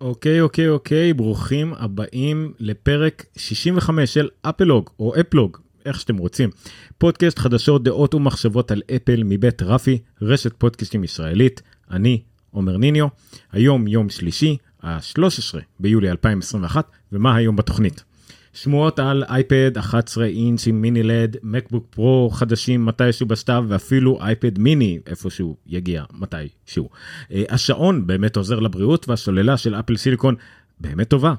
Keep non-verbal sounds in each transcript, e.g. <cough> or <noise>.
אוקיי, אוקיי, אוקיי, ברוכים הבאים לפרק 65 של אפלוג, או אפלוג, איך שאתם רוצים. פודקאסט חדשות, דעות ומחשבות על אפל מבית רפי, רשת פודקאסטים ישראלית. אני עומר ניניו, היום יום שלישי, ה-13 ביולי 2021, ומה היום בתוכנית? שמועות על אייפד 11 אינץ' עם מיני לד, מקבוק פרו חדשים מתישהו בסתיו ואפילו אייפד מיני איפשהו יגיע מתישהו. אה, השעון באמת עוזר לבריאות והסוללה של אפל סיליקון באמת טובה.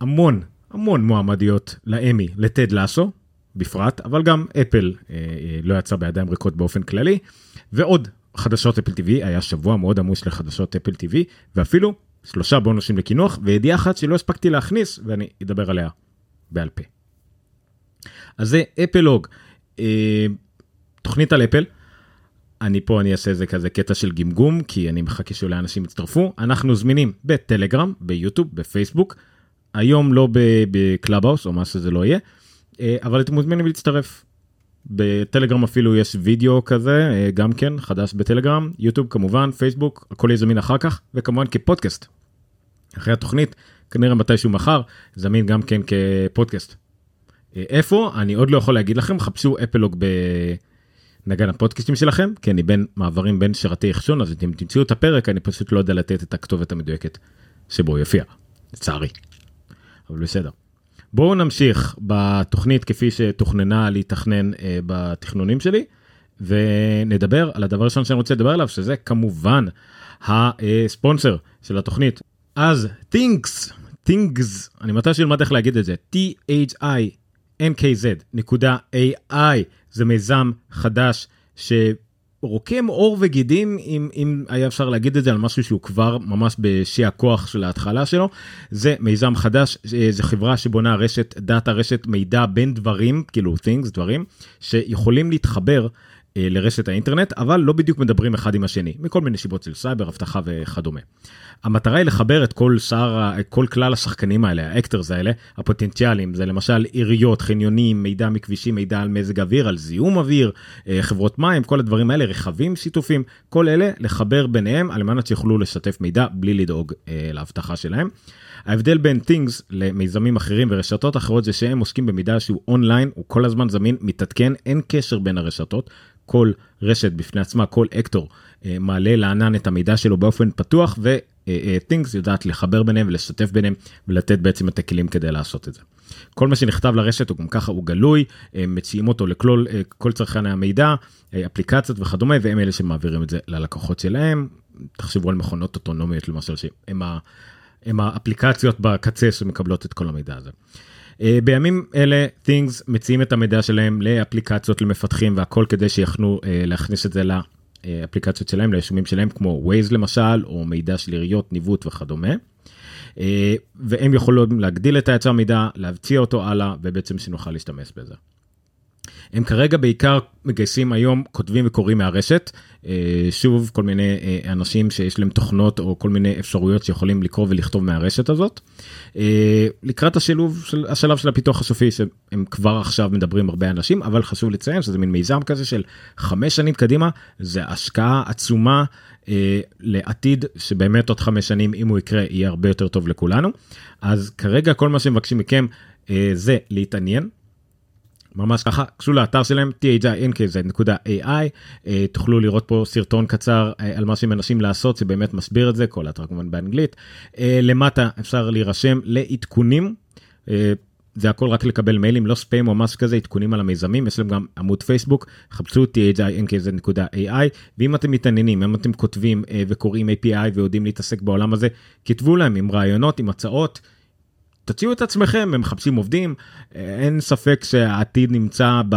המון המון מועמדיות לאמי לטד לאסו בפרט אבל גם אפל אה, אה, לא יצא בידיים ריקות באופן כללי ועוד חדשות אפל TV היה שבוע מאוד עמוס לחדשות אפל TV ואפילו שלושה בונוסים לקינוח וידיעה אחת שלא הספקתי להכניס ואני אדבר עליה בעל פה. אז זה אפלוג, אה, תוכנית על אפל. אני פה אני אעשה איזה כזה קטע של גמגום כי אני מחכה שאולי אנשים יצטרפו אנחנו זמינים בטלגרם ביוטיוב בפייסבוק היום לא בקלאבהאוס או מה שזה לא יהיה אה, אבל אתם מוזמנים להצטרף. בטלגרם אפילו יש וידאו כזה אה, גם כן חדש בטלגרם יוטיוב כמובן פייסבוק הכל יהיה זמין אחר כך וכמובן כפודקאסט. אחרי התוכנית כנראה מתישהו מחר זמין גם כן כפודקאסט. אה, איפה אני עוד לא יכול להגיד לכם חפשו אפלוג בנגן הפודקאסטים שלכם כי אני בין מעברים בין שרתי אחשון אז אם תמצאו את הפרק אני פשוט לא יודע לתת את הכתובת המדויקת שבו יופיע לצערי. אבל בסדר. בואו נמשיך בתוכנית כפי שתוכננה להתכנן אה, בתכנונים שלי ונדבר על הדבר הראשון שאני רוצה לדבר עליו שזה כמובן הספונסר של התוכנית. אז things things אני מתי שילמד איך להגיד את זה t-h-i-n-k-z נקודה a-i זה מיזם חדש ש... רוקם עור וגידים אם, אם היה אפשר להגיד את זה על משהו שהוא כבר ממש בשיא הכוח של ההתחלה שלו. זה מיזם חדש, זה חברה שבונה רשת דאטה, רשת מידע בין דברים, כאילו things, דברים, שיכולים להתחבר אה, לרשת האינטרנט, אבל לא בדיוק מדברים אחד עם השני, מכל מיני סיבות של סייבר, אבטחה וכדומה. המטרה היא לחבר את כל שאר, כל כלל השחקנים האלה, ה actors האלה, הפוטנציאלים, זה למשל עיריות, חניונים, מידע מכבישים, מידע על מזג אוויר, על זיהום אוויר, אה, חברות מים, כל הדברים האלה, רכבים שיתופים, כל אלה לחבר ביניהם על מנת שיוכלו לשתף מידע בלי לדאוג אה, לאבטחה שלהם. ההבדל בין things למיזמים אחרים ורשתות אחרות זה שהם עוסקים במידע שהוא אונליין, הוא כל הזמן זמין, מתעדכן, אין קשר בין הרשתות. כל רשת בפני עצמה, כל אקטור אה, מעלה לענן את המידע שלו באופן פתוח ו-things יודעת לחבר ביניהם ולשתף ביניהם ולתת בעצם את הכלים כדי לעשות את זה. כל מה שנכתב לרשת הוא גם ככה הוא גלוי, אה, מציעים אותו לכל כל צרכני המידע, אה, אפליקציות וכדומה והם אלה שמעבירים את זה ללקוחות שלהם. תחשבו על מכונות אוטונומיות למשל שהם הם האפליקציות בקצה שמקבלות את כל המידע הזה. אה, בימים אלה things מציעים את המידע שלהם לאפליקציות למפתחים והכל כדי שיכנו אה, להכניס את זה לאפליקציות שלהם ליישומים שלהם כמו ווייז למשל או מידע של עיריות ניווט וכדומה. אה, והם יכולים להגדיל את היצר מידע להבציע אותו הלאה ובעצם שנוכל להשתמש בזה. הם כרגע בעיקר מגייסים היום כותבים וקוראים מהרשת. אה, שוב כל מיני אה, אנשים שיש להם תוכנות או כל מיני אפשרויות שיכולים לקרוא ולכתוב מהרשת הזאת. אה, לקראת השילוב של השלב של הפיתוח הסופי שהם כבר עכשיו מדברים הרבה אנשים אבל חשוב לציין שזה מין מיזם כזה של חמש שנים קדימה זה השקעה עצומה לעתיד שבאמת עוד חמש שנים אם הוא יקרה יהיה הרבה יותר טוב לכולנו אז כרגע כל מה שמבקשים מכם זה להתעניין ממש ככה, קשו לאתר שלהם thinkz.ai, אה, תוכלו לראות פה סרטון קצר אה, על מה שהם מנסים לעשות, שבאמת מסביר את זה, כל האתר כמובן באנגלית. אה, למטה אפשר להירשם לעדכונים. זה הכל רק לקבל מיילים לא ספאם או משהו כזה עדכונים על המיזמים יש להם גם עמוד פייסבוק חפשו thinkz.ai ואם אתם מתעניינים אם אתם כותבים וקוראים API ויודעים להתעסק בעולם הזה כתבו להם עם רעיונות עם הצעות. תציעו את עצמכם, הם מחפשים עובדים, אין ספק שהעתיד נמצא ב...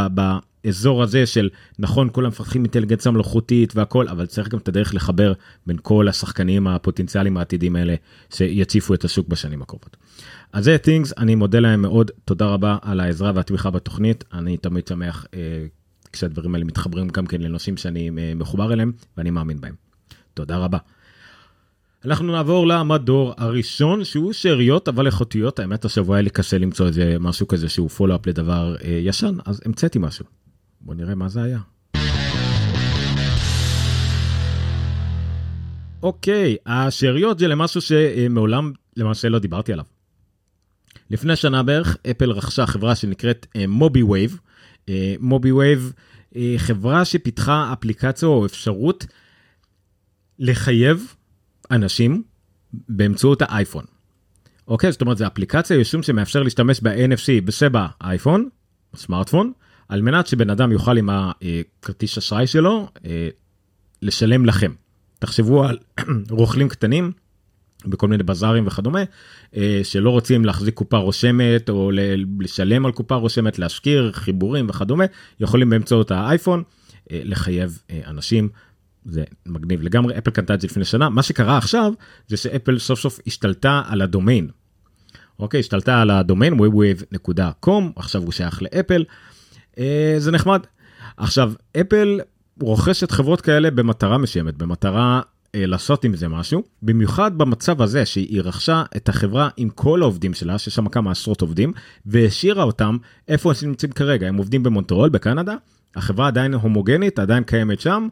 באזור הזה של נכון כולם מפתחים אינטליגנציה מלאכותית והכל אבל צריך גם את הדרך לחבר בין כל השחקנים הפוטנציאליים העתידים האלה שיציפו את השוק בשנים הקרובות. אז זה things אני מודה להם מאוד תודה רבה על העזרה והתמיכה בתוכנית אני תמיד שמח אה, כשהדברים האלה מתחברים גם כן לנושאים שאני אה, מחובר אליהם ואני מאמין בהם. תודה רבה. אנחנו נעבור למדור הראשון שהוא שאריות אבל איכותיות האמת השבוע היה לי קשה למצוא איזה משהו כזה שהוא follow-up לדבר אה, ישן אז המצאתי משהו. בוא נראה מה זה היה. אוקיי, השאריות זה למשהו שמעולם למעשה לא דיברתי עליו. לפני שנה בערך אפל רכשה חברה שנקראת מובי וייב. מובי וייב חברה שפיתחה אפליקציה או אפשרות לחייב אנשים באמצעות האייפון. אוקיי, זאת אומרת, זו אפליקציה יישום שמאפשר להשתמש ב-NFC בשבב האייפון, סמארטפון, על מנת שבן אדם יוכל עם הכרטיס אשראי שלו אה, לשלם לכם. תחשבו על <clears throat> רוכלים קטנים בכל מיני בזארים וכדומה, אה, שלא רוצים להחזיק קופה רושמת או לשלם על קופה רושמת, להשכיר חיבורים וכדומה, יכולים באמצעות האייפון אה, לחייב אנשים. זה מגניב לגמרי, אפל קנתה את זה לפני שנה. מה שקרה עכשיו זה שאפל סוף סוף השתלטה על הדומיין. אוקיי, השתלטה על הדומיין webwave.com, עכשיו הוא שייך לאפל. אה, זה נחמד. עכשיו, אפל רוכשת חברות כאלה במטרה מסוימת, במטרה אה, לעשות עם זה משהו, במיוחד במצב הזה שהיא רכשה את החברה עם כל העובדים שלה, שיש שם כמה עשרות עובדים, והשאירה אותם איפה הם נמצאים כרגע, הם עובדים במונטרול בקנדה, החברה עדיין הומוגנית, עדיין קיימת שם,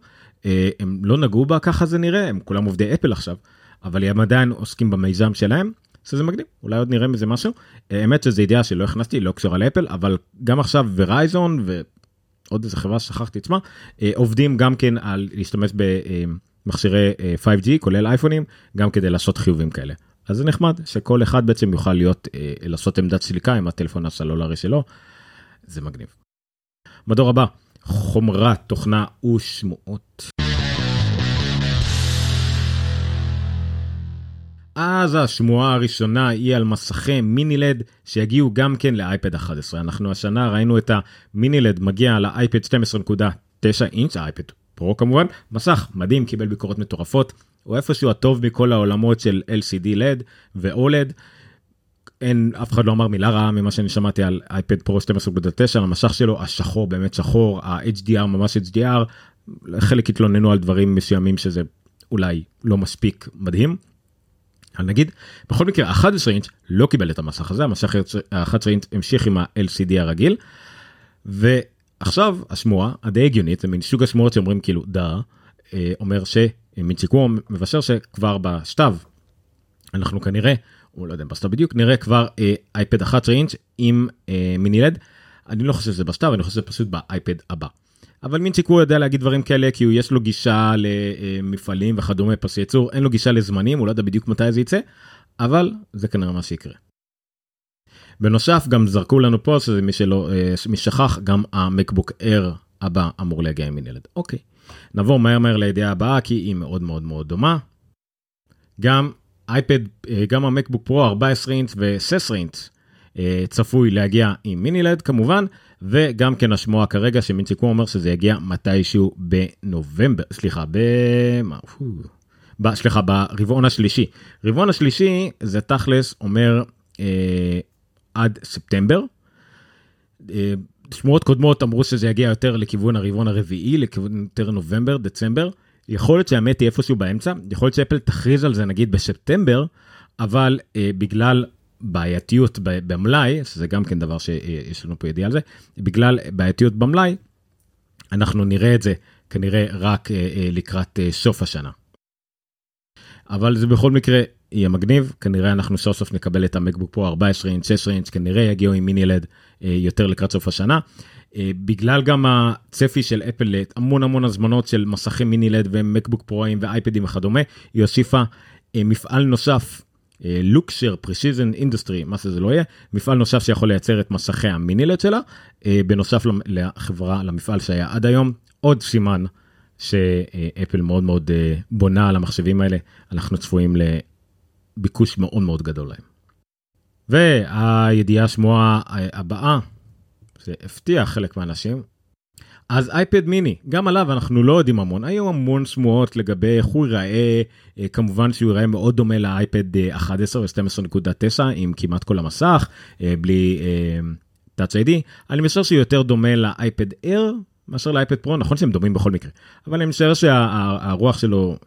הם לא נגעו בה ככה זה נראה, הם כולם עובדי אפל עכשיו, אבל הם עדיין עוסקים במיזם שלהם, שזה מגניב, אולי עוד נראה מזה משהו. אה, האמת שזו ידיעה שלא הכנסתי, לא קשורה לאפל, אבל גם עכשיו ורייזון ועוד איזה חברה ששכחתי את שמה, אה, עובדים גם כן על להשתמש במכשירי 5G, כולל אייפונים, גם כדי לעשות חיובים כאלה. אז זה נחמד שכל אחד בעצם יוכל להיות, לעשות עמדת סליקה עם הטלפון הסלולרי שלו, זה מגניב. מדור הבא, חומרת תוכנה ושמועות. אז השמועה הראשונה היא על מסכי מיני לד שיגיעו גם כן לאייפד 11. אנחנו השנה ראינו את המיני לד מגיע לאייפד 12.9 אינץ', האייפד פרו כמובן, מסך מדהים, קיבל ביקורות מטורפות, הוא איפשהו הטוב מכל העולמות של LCD לד ו-OLED. אין, אף אחד לא אמר מילה רעה ממה שאני שמעתי על אייפד פרו 12.9, המשך שלו השחור באמת שחור, ה-HDR ממש HDR, חלק התלוננו על דברים מסוימים שזה אולי לא מספיק מדהים. אבל נגיד, בכל מקרה, ה-11 אינץ' לא קיבל את המסך הזה, המסך ה-11 אינץ' המשיך עם ה-LCD הרגיל, ועכשיו השמועה הדי הגיונית, זה מין סוג השמועות שאומרים כאילו דה, אה, אומר שמינצ'יקו מבשר שכבר בשתיו, אנחנו כנראה הוא לא יודע בסתיו בדיוק נראה כבר אייפד 11 אינץ' עם אה, מיני לד. אני לא חושב שזה בסתיו אני חושב שזה פשוט באייפד הבא. אבל מינצ'יק הוא יודע להגיד דברים כאלה כי יש לו גישה למפעלים וכדומה פס ייצור אין לו גישה לזמנים הוא לא יודע בדיוק מתי זה יצא אבל זה כנראה מה שיקרה. בנוסף גם זרקו לנו פה שזה מי שלא אה, מי שכח גם המקבוק אר הבא אמור להגיע עם מיני לד אוקיי נעבור מהר מהר לידיעה הבאה כי היא מאוד מאוד מאוד דומה. גם אייפד, אה, גם המקבוק פרו 14 אינץ ו-16 אינץ אה, צפוי להגיע עם מיני לד כמובן, וגם כן השמועה כרגע שמינצ'יקו אומר שזה יגיע מתישהו בנובמבר, סליחה, ב... ב... סליחה, ברבעון השלישי. רבעון השלישי זה תכלס אומר אה, עד ספטמבר. אה, שמועות קודמות אמרו שזה יגיע יותר לכיוון הרבעון הרביעי, לכיוון יותר נובמבר, דצמבר. יכול להיות שהאמת היא איפשהו באמצע, יכול להיות שאפל תכריז על זה נגיד בספטמבר, אבל אה, בגלל בעייתיות במלאי, שזה גם כן דבר שיש לנו פה ידיעה על זה, בגלל בעייתיות במלאי, אנחנו נראה את זה כנראה רק אה, אה, לקראת אה, סוף השנה. אבל זה בכל מקרה יהיה מגניב, כנראה אנחנו סוף סוף נקבל את המקבוק פה 14 אינץ', 16 אינץ', כנראה יגיעו עם mini LED אה, יותר לקראת סוף השנה. אה, בגלל גם הצפי של אפל המון המון הזמנות של מסכי mini LED ומקבוק פרואים ואייפדים וכדומה, היא הוסיפה אה, מפעל נוסף, Luxshare, Precision Industry, מה שזה לא יהיה, מפעל נוסף שיכול לייצר את מסכי ה mini LED שלה, בנוסף לחברה, למפעל שהיה עד היום, עוד סימן שאפל מאוד מאוד בונה על המחשבים האלה, אנחנו צפויים לביקוש מאוד מאוד גדול להם. והידיעה השמועה הבאה זה הפתיע חלק מהאנשים. אז אייפד מיני, גם עליו אנחנו לא יודעים המון, היו המון שמועות לגבי איך הוא ייראה, אה, כמובן שהוא ייראה מאוד דומה לאייפד 11 ו-12.9 עם כמעט כל המסך, אה, בלי אה, איי-די, אני משער שהוא יותר דומה לאייפד אייר מאשר לאייפד פרו, נכון שהם דומים בכל מקרה, אבל אני משער שהרוח שלו,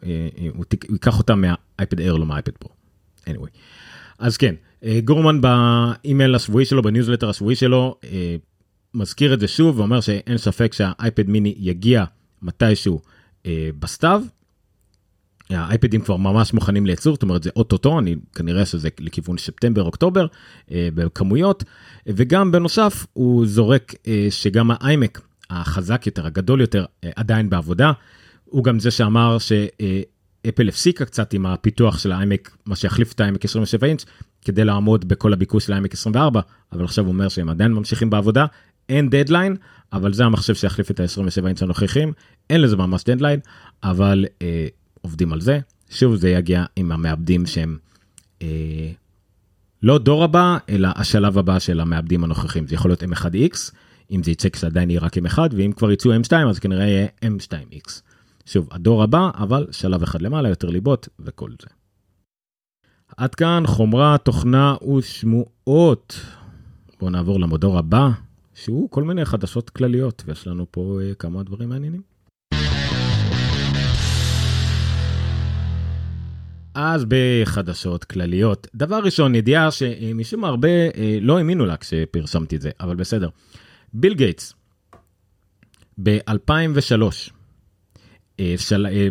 הוא ייקח אותה מהאייפד אייר, לא מהאייפד פרו. Anyway. אז כן, גורמן באימייל השבועי שלו, בניוזלטר השבועי שלו, מזכיר את זה שוב ואומר שאין ספק שהאייפד מיני יגיע מתישהו אה, בסתיו. האייפדים כבר ממש מוכנים לייצור, זאת אומרת זה אוטוטו, אני כנראה שזה לכיוון ספטמבר אוקטובר אה, בכמויות, וגם בנוסף הוא זורק אה, שגם האיימק החזק יותר, הגדול יותר, אה, עדיין בעבודה. הוא גם זה שאמר שאפל הפסיקה קצת עם הפיתוח של האיימק, מה שיחליף את האיימק 27 אינץ', כדי לעמוד בכל הביקוש של האיימק 24, אבל עכשיו הוא אומר שהם עדיין ממשיכים בעבודה, אין דדליין, אבל זה המחשב שיחליף את ה-27 אינץ' הנוכחים, אין לזה ממש דדליין, אבל אה, עובדים על זה. שוב זה יגיע עם המעבדים שהם אה, לא דור הבא, אלא השלב הבא של המעבדים הנוכחים. זה יכול להיות M1X, אם זה יצא כשעדיין יהיה רק M1, ואם כבר יצאו M2 אז כנראה יהיה M2X. שוב, הדור הבא, אבל שלב אחד למעלה, יותר ליבות וכל זה. עד כאן חומרה, תוכנה ושמועות. בואו נעבור למודור הבא, שהוא כל מיני חדשות כלליות, ויש לנו פה uh, כמה דברים מעניינים. אז בחדשות כלליות, דבר ראשון, ידיעה שמשום מה הרבה אה, לא האמינו לה כשפרסמתי את זה, אבל בסדר. ביל גייטס, ב-2003, אה, של, אה,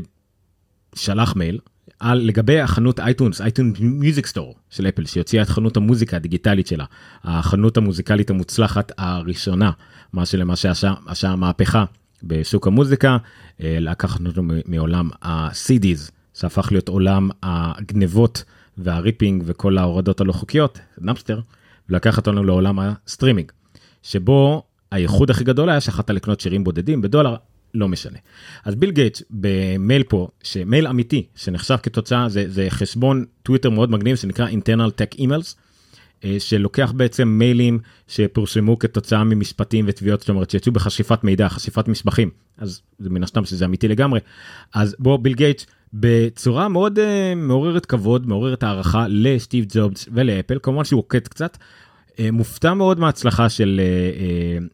שלח מייל על לגבי החנות iTunes, iTunes Music Store של אפל, שהוציאה את חנות המוזיקה הדיגיטלית שלה, החנות המוזיקלית המוצלחת הראשונה, מה שלמעשה עשה מהפכה בשוק המוזיקה, אה, לקחנו אותו מעולם ה-CDs. שהפך להיות עולם הגנבות וה ripping וכל ההורדות הלא חוקיות, Napster, ולקח אותנו לעולם הסטרימינג, שבו הייחוד הכי גדול היה שיכולת לקנות שירים בודדים בדולר, לא משנה. אז ביל גייטס במייל פה, שמייל אמיתי, שנחשב כתוצאה, זה, זה חשבון טוויטר מאוד מגניב שנקרא internal tech emails, אה, שלוקח בעצם מיילים שפורסמו כתוצאה ממשפטים ותביעות, זאת אומרת שיצאו בחשיפת מידע, חשיפת מסמכים, אז זה מן הסתם שזה אמיתי לגמרי. אז בא ביל גייטס בצורה מאוד אה, מעוררת כבוד, מעוררת הערכה לסטיב ג'ובס ולאפל, כמובן שהוא עוקץ קצת. אה, מופתע מאוד מההצלחה של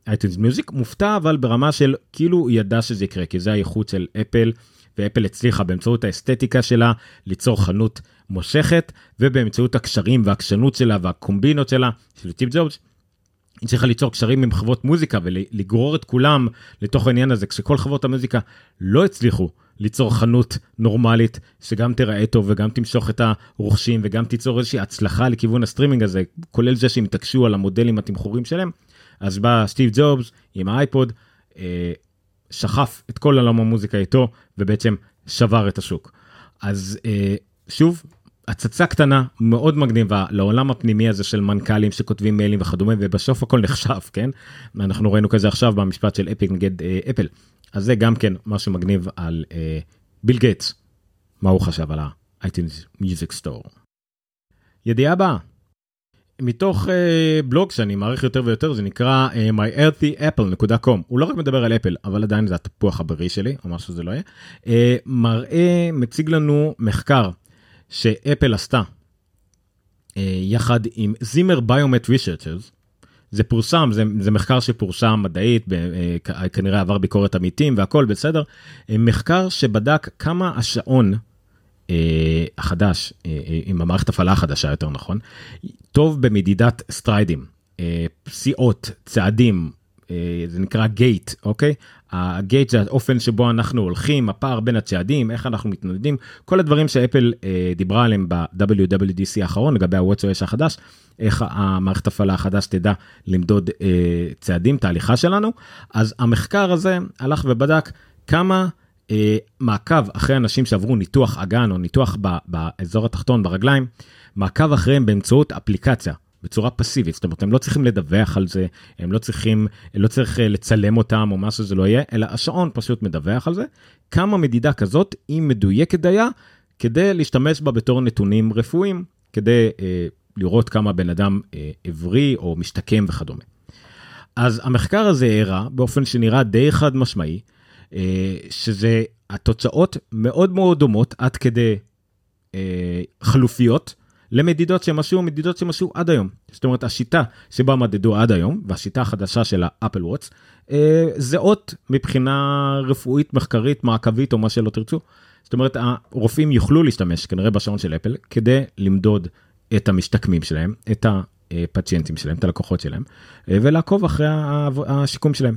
iTunes אה, Music, אה, מופתע אבל ברמה של כאילו הוא ידע שזה יקרה, כי זה הייחוד של אפל, ואפל הצליחה באמצעות האסתטיקה שלה ליצור חנות מושכת, ובאמצעות הקשרים והעקשנות שלה והקומבינות שלה של סטיב ג'ובס. היא צריכה ליצור קשרים עם חברות מוזיקה ולגרור את כולם לתוך העניין הזה, כשכל חברות המוזיקה לא הצליחו ליצור חנות נורמלית שגם תראה טוב וגם תמשוך את הרוכשים וגם תיצור איזושהי הצלחה לכיוון הסטרימינג הזה, כולל זה שהם התעקשו על המודלים התמחורים שלהם. אז בא סטיב ג'ובס עם האייפוד, אה, סחף את כל עולם המוזיקה איתו ובעצם שבר את השוק. אז אה, שוב, הצצה קטנה מאוד מגניבה לעולם הפנימי הזה של מנכ"לים שכותבים מיילים וכדומה ובסוף הכל נחשב כן? אנחנו ראינו כזה עכשיו במשפט של אפיק נגד אה, אפל אז זה גם כן משהו מגניב על אה, ביל גייטס מה הוא חשב על ה-iTunes Music Store. ידיעה הבאה. מתוך uh, בלוג שאני מעריך יותר ויותר זה נקרא uh, myearthyapple.com הוא לא רק מדבר על אפל אבל עדיין זה התפוח הבריא שלי או מה שזה לא יהיה. uh, מראה מציג לנו מחקר שאפל עשתה אה, יחד עם Zimmer Biomet researchers. זה פורסם, זה, זה מחקר שפורסם מדעית, אה, כנראה עבר ביקורת עמיתים והכל בסדר. אה, מחקר שבדק כמה השעון החדש, עם המערכת הפעלה החדשה יותר נכון, טוב במדידת strides, פסיעות, צעדים, זה נקרא gait, אוקיי? ה gait זה האופן שבו אנחנו הולכים, הפער בין הצעדים, איך אנחנו מתנדנדים, כל הדברים שאפל אה, דיברה עליהם ב-WWDC האחרון לגבי ה-WatchOS החדש, איך המערכת הפעלה החדש תדע למדוד אה, צעדים, תהליכה שלנו. אז המחקר הזה הלך ובדק כמה אה, מעקב אחרי אנשים שעברו ניתוח אגן או ניתוח ב- באזור התחתון ברגליים, מעקב אחריהם באמצעות אפליקציה. בצורה פסיבית, זאת אומרת הם לא צריכים לדווח על זה, הם לא צריכים, לא צריך אה, לצלם אותם או מה שזה לא יהיה, אלא השעון פשוט מדווח על זה. כמה מדידה כזאת היא מדויקת דייה כדי להשתמש בה בתור נתונים רפואיים, כדי אה, לראות כמה בן אדם אה, הבריא או משתקם וכדומה. אז המחקר הזה הראה באופן שנראה די חד משמעי, אה, שזה התוצאות מאוד מאוד דומות עד כדי אה, חלופיות. למדידות שהם עשו, מדידות שהם עשו עד היום. זאת אומרת, השיטה שבה מדדו עד היום, והשיטה החדשה של האפל וואטס, אה, זהות מבחינה רפואית, מחקרית, מעקבית או מה שלא תרצו. זאת אומרת, הרופאים יוכלו להשתמש כנראה בשעון של אפל כדי למדוד את המשתקמים שלהם, את הפציינטים שלהם, את הלקוחות שלהם, ולעקוב אחרי השיקום שלהם.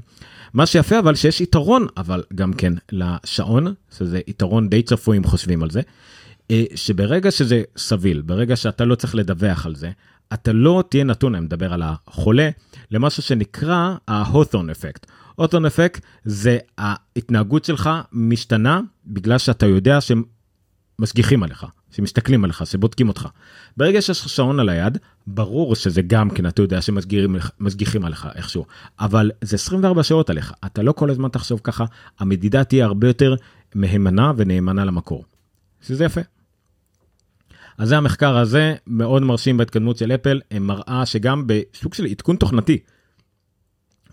מה שיפה אבל שיש יתרון, אבל גם כן לשעון, שזה יתרון די צפוי אם חושבים על זה, שברגע שזה סביל, ברגע שאתה לא צריך לדווח על זה, אתה לא תהיה נתון, אני מדבר על החולה, למשהו שנקרא ה-Hawthorne אפקט. Hawthorne אפקט זה ההתנהגות שלך משתנה בגלל שאתה יודע שהם משגיחים עליך, שמסתכלים עליך, שבודקים אותך. ברגע שיש לך שעון על היד, ברור שזה גם כן, אתה יודע שמשגיחים עליך איכשהו, אבל זה 24 שעות עליך, אתה לא כל הזמן תחשוב ככה, המדידה תהיה הרבה יותר מהימנה ונאמנה למקור. שזה יפה. אז זה המחקר הזה, מאוד מרשים בהתקדמות של אפל, הם מראה שגם בסוג של עדכון תוכנתי,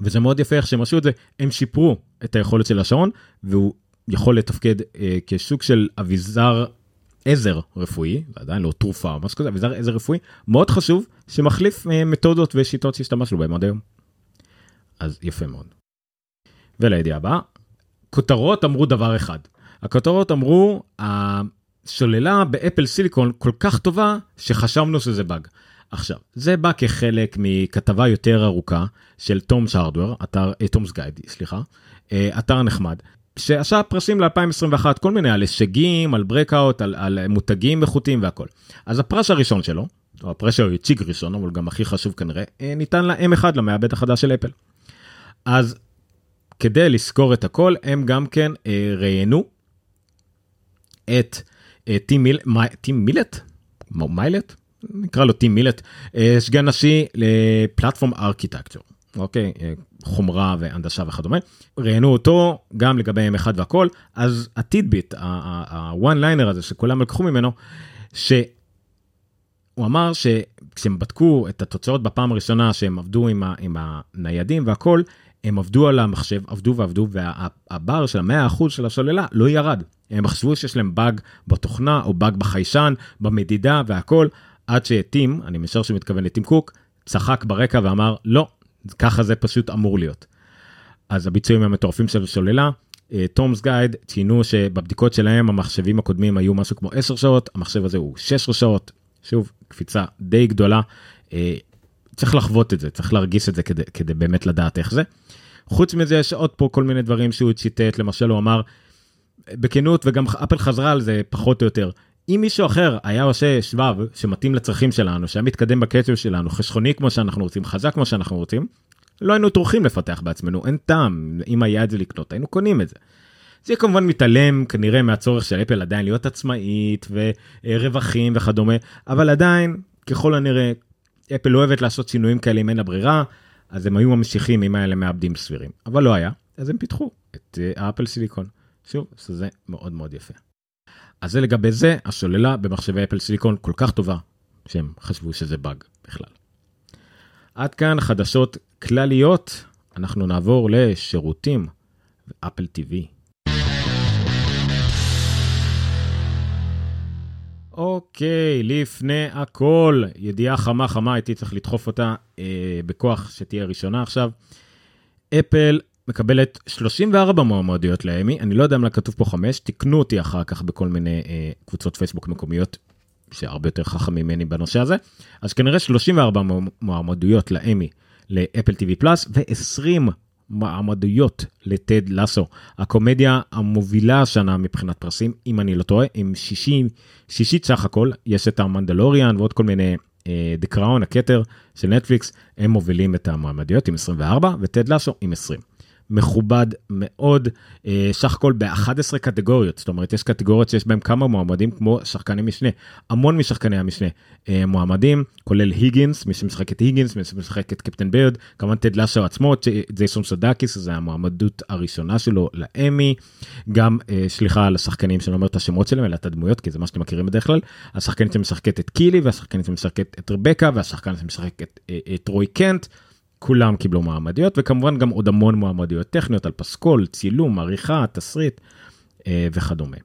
וזה מאוד יפה איך שהם עשו את זה, הם שיפרו את היכולת של השעון, והוא יכול לתפקד אה, כסוג של אביזר עזר רפואי, עדיין לא תרופה או משהו כזה, אביזר עזר רפואי, מאוד חשוב, שמחליף אה, מתודות ושיטות שהשתמשנו בהם עד היום. אז יפה מאוד. ולידיעה הבאה, כותרות אמרו דבר אחד. הכותרות אמרו, השוללה באפל סיליקון כל כך טובה שחשבנו שזה באג. עכשיו, זה בא כחלק מכתבה יותר ארוכה של Tom's Hardware, אתר, Tom's Guide, סליחה, אה, אתר נחמד, שעשה פרסים ל-2021, כל מיני על הישגים, על breakout, על, על מותגים איכותיים והכל. אז הפרס הראשון שלו, או הפרס שהוא הציג ראשון, אבל גם הכי חשוב כנראה, אה, ניתן ל-M1, למעבד החדש של אפל. אז כדי לזכור את הכל, הם גם כן אה, ראיינו את אה, מי, טים מילט? מיילט? נקרא לו טים מילט, אה, סגן נשי לפלטפורם ארכיטקטור. אוקיי, אה, חומרה והנדשה וכדומה. ראיינו אותו גם לגבי M1 והכל, אז הטידביט, הוואן ליינר הזה שכולם לקחו ממנו, שהוא אמר שכשהם בדקו את התוצאות בפעם הראשונה שהם עבדו עם, ה, עם הניידים והכל, הם עבדו על המחשב, עבדו ועבדו, והבר של ה-100% של השוללה לא ירד. הם חשבו שיש להם באג בתוכנה או באג בחיישן, במדידה והכל, עד שטים, אני משער שמתכוון לטים קוק, צחק ברקע ואמר, לא, ככה זה פשוט אמור להיות. אז הביצועים המטורפים של השוללה, תומס אה, גייד ציינו שבבדיקות שלהם המחשבים הקודמים היו משהו כמו 10 שעות, המחשב הזה הוא 16 שעות, שוב, קפיצה די גדולה. צריך לחוות את זה, צריך להרגיש את זה כדי, כדי באמת לדעת איך זה. חוץ מזה יש עוד פה כל מיני דברים שהוא ציטט, למשל הוא אמר, בכנות וגם אפל חזרה על זה פחות או יותר, אם מישהו אחר היה עושה שבב שמתאים לצרכים שלנו, שהיה מתקדם בקצב שלנו, חשכוני כמו שאנחנו רוצים, חזק כמו שאנחנו רוצים, לא היינו טורחים לפתח בעצמנו, אין טעם, אם היה את זה לקנות, היינו קונים את זה. זה כמובן מתעלם כנראה מהצורך של אפל עדיין להיות עצמאית ורווחים וכדומה, אבל עדיין, ככל הנראה, אפל אוהבת לעשות שינויים כאלה אם אין לה ברירה, אז הם היו ממשיכים אם היה להם מעבדים סבירים, אבל לא היה, אז הם פיתחו את האפל סיליקון. שוב, זה מאוד מאוד יפה. אז זה לגבי זה, השוללה במחשבי אפל סיליקון כל כך טובה, שהם חשבו שזה באג בכלל. עד כאן חדשות כלליות, אנחנו נעבור לשירותים ואפל TV. אוקיי, לפני הכל, ידיעה חמה חמה, הייתי צריך לדחוף אותה אה, בכוח שתהיה ראשונה עכשיו. אפל מקבלת 34 מועמדויות לאמי, אני לא יודע מה כתוב פה 5, תקנו אותי אחר כך בכל מיני אה, קבוצות פייסבוק מקומיות שהרבה יותר חכמים ממני בנושא הזה, אז כנראה 34 מועמדויות לאמי לאפל TV פלאס ו-20 מועמדויות לטד לסו, הקומדיה המובילה השנה מבחינת פרסים, אם אני לא טועה, עם 60, שישית סך הכל, יש את המנדלוריאן ועוד כל מיני דה uh, קראון, הכתר של נטפליקס, הם מובילים את המועמדויות עם 24 וטד לסו עם 20. מכובד מאוד, אה, סך הכל ב-11 קטגוריות, זאת אומרת יש קטגוריות שיש בהם כמה מועמדים כמו שחקני משנה, המון משחקני המשנה אה, מועמדים, כולל היגינס, מי שמשחק את היגינס, מי שמשחק את קפטן בירד, כמובן טד לאשו עצמו, ג'ייסון סדקיס, זה המועמדות הראשונה שלו לאמי, גם אה, סליחה על השחקנים שאני לא אומר את השמות שלהם אלא את הדמויות כי זה מה שאתם מכירים בדרך כלל, השחקנית שמשחקת את קילי והשחקנית שמשחקת את רבקה והשחקן שמשחק את, את רוי קנט. כולם קיבלו מועמדויות וכמובן גם עוד המון מועמדויות טכניות על פסקול, צילום, עריכה, תסריט אה, וכדומה.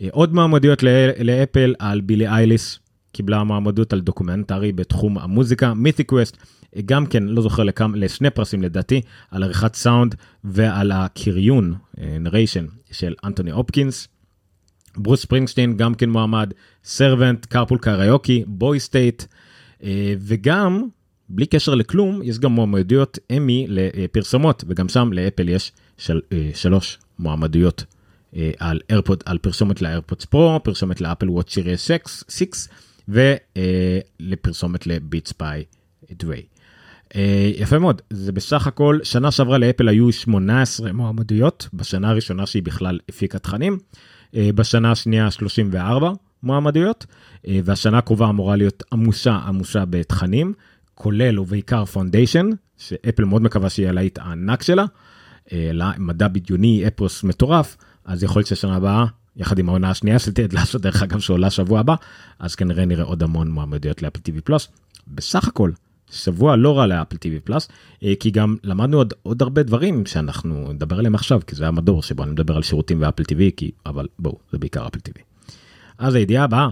אה, עוד מועמדויות לאפל על בילי אייליש, קיבלה מועמדות על דוקומנטרי בתחום המוזיקה, Mythic Quest, אה, גם כן, לא זוכר לכמה, לשני פרסים לדעתי, על עריכת סאונד ועל הקריינות, narration של אנטוני אופקינס. ברוס ספרינגשטיין גם כן מועמד, Servant, Carpool Karaoke, Boys State, וגם, בלי קשר לכלום, יש גם מועמדויות אמי לפרסומות, וגם שם לאפל יש של, שלוש מועמדויות על, AirPod, על פרסומת ל-AirPods Pro, פרסומת לאפל Watch Series 6 ולפרסומת ל-Beats by Dre. יפה מאוד, זה בסך הכל, שנה שעברה לאפל היו 18 מועמדויות, בשנה הראשונה שהיא בכלל הפיקה תכנים, בשנה השנייה 34 מועמדויות, והשנה הקרובה אמורה להיות עמוסה עמוסה בתכנים, כולל ובעיקר Foundation, שאפל מאוד מקווה שיהיה להיט הענק שלה, למדע בדיוני, אפוס מטורף, אז יכול להיות ששנה הבאה, יחד עם העונה השנייה של טד לאסו דרך אגב שעולה שבוע הבא, אז כנראה נראה עוד המון מועמדויות לאפל TV פלוס. בסך הכל, שבוע לא רע לאפל TV פלוס, כי גם למדנו עוד, עוד הרבה דברים שאנחנו נדבר עליהם עכשיו, כי זה המדור שבו אני מדבר על שירותים ואפל TV, כי, אבל בואו, זה בעיקר אפל TV. אז הידיעה הבאה,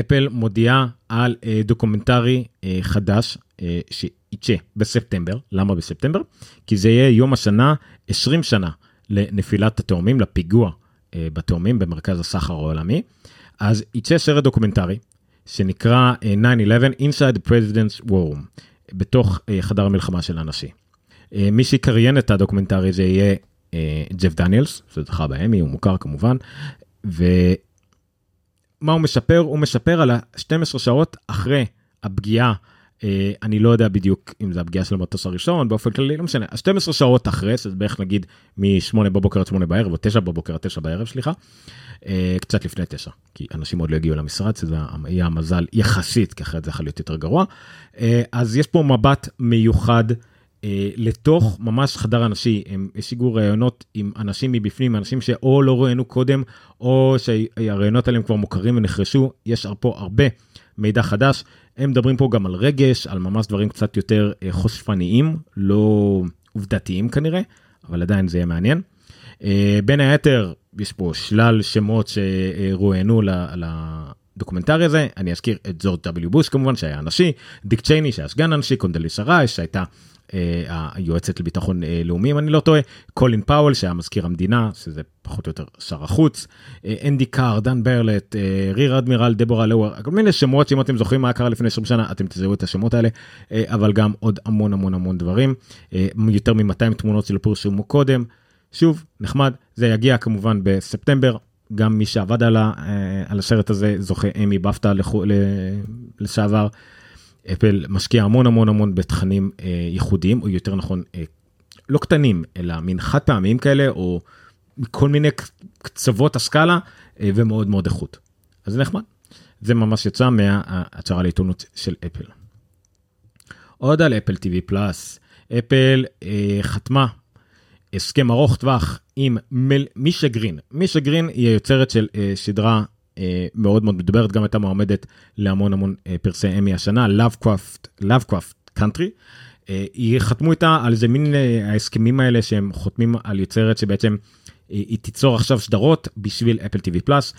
אפל מודיעה על אה, דוקומנטרי אה, חדש אה, שיצא בספטמבר, למה בספטמבר? כי זה יהיה יום השנה, 20 שנה לנפילת התאומים, לפיגוע אה, בתאומים במרכז הסחר העולמי. אז יצא סרט דוקומנטרי שנקרא 9-11 אה, Inside the President's War, בתוך אה, חדר המלחמה של הנשיא. מי שיקריין את הדוקומנטרי זה יהיה ג'ף דניאלס, שזכה באמי, הוא מוכר כמובן, ומה הוא מספר? הוא מספר על ה-12 שעות אחרי הפגיעה אה, אני לא יודע בדיוק אם זה הפגיעה של המטוס הראשון באופן כללי לא משנה 12 שעות אחרי זה בערך נגיד מ-8 בבוקר עד 8 בערב או 9 בבוקר עד 9 בערב סליחה אה, קצת לפני 9 כי אנשים עוד לא הגיעו למשרד שזה יהיה המזל יחסית כי אחרת זה יכול להיות יותר גרוע אה, אז יש פה מבט מיוחד. לתוך ממש חדר אנשי הם השיגו ראיונות עם אנשים מבפנים אנשים שאו לא ראיינו קודם או שהראיונות עליהם כבר מוכרים ונחרשו יש פה הרבה מידע חדש הם מדברים פה גם על רגש, על ממש דברים קצת יותר אה, חושפניים, לא עובדתיים כנראה, אבל עדיין זה יהיה מעניין. אה, בין היתר, יש פה שלל שמות שרואיינו לדוקומנטרי הזה, אני אזכיר את ג'ורג' W. בוש כמובן, שהיה הנשיא, דיק צ'ייני שהיה סגן הנשיא, קונדוליסה רייס שהייתה אה, היועצת לביטחון אה, לאומי אם אני לא טועה, קולין פאוול שהיה מזכיר המדינה שזה פחות או יותר שר החוץ, אה, אנדי קאר, דן ברלט, Rear Admiral, דבורה לאואר, כל מיני שמות שאם אתם זוכרים מה קרה לפני 20 שנה אתם תזהו את השמות האלה, אבל גם עוד המון המון המון דברים, יותר מ-200 תמונות של פורסמו קודם, שוב נחמד, זה יגיע כמובן בספטמבר. גם מי שעבד על, ה, על הסרט הזה זוכה אמי בפטה לשעבר. אפל משקיע המון המון המון בתכנים אה, ייחודיים, או יותר נכון, אה, לא קטנים, אלא מין חד פעמים כאלה, או מכל מיני קצוות הסקאלה, אה, ומאוד מאוד איכות. אז זה נחמד. זה ממש יצא מההצהרה לעיתונות של אפל. עוד על אפל TV פלאס, אפל אה, חתמה הסכם ארוך טווח עם מל... מישה גרין. מישה גרין היא היוצרת של אה, מאוד מאוד מדוברת, גם הייתה מועמדת להמון המון אה, פרסי אמי השנה, Lovecraft, Lovecraft Country. אה, היא חתמו איתה על איזה מין ההסכמים האלה שהם חותמים על יוצרת שבעצם היא תיצור עכשיו סדרות בשביל אפל TV פלאס.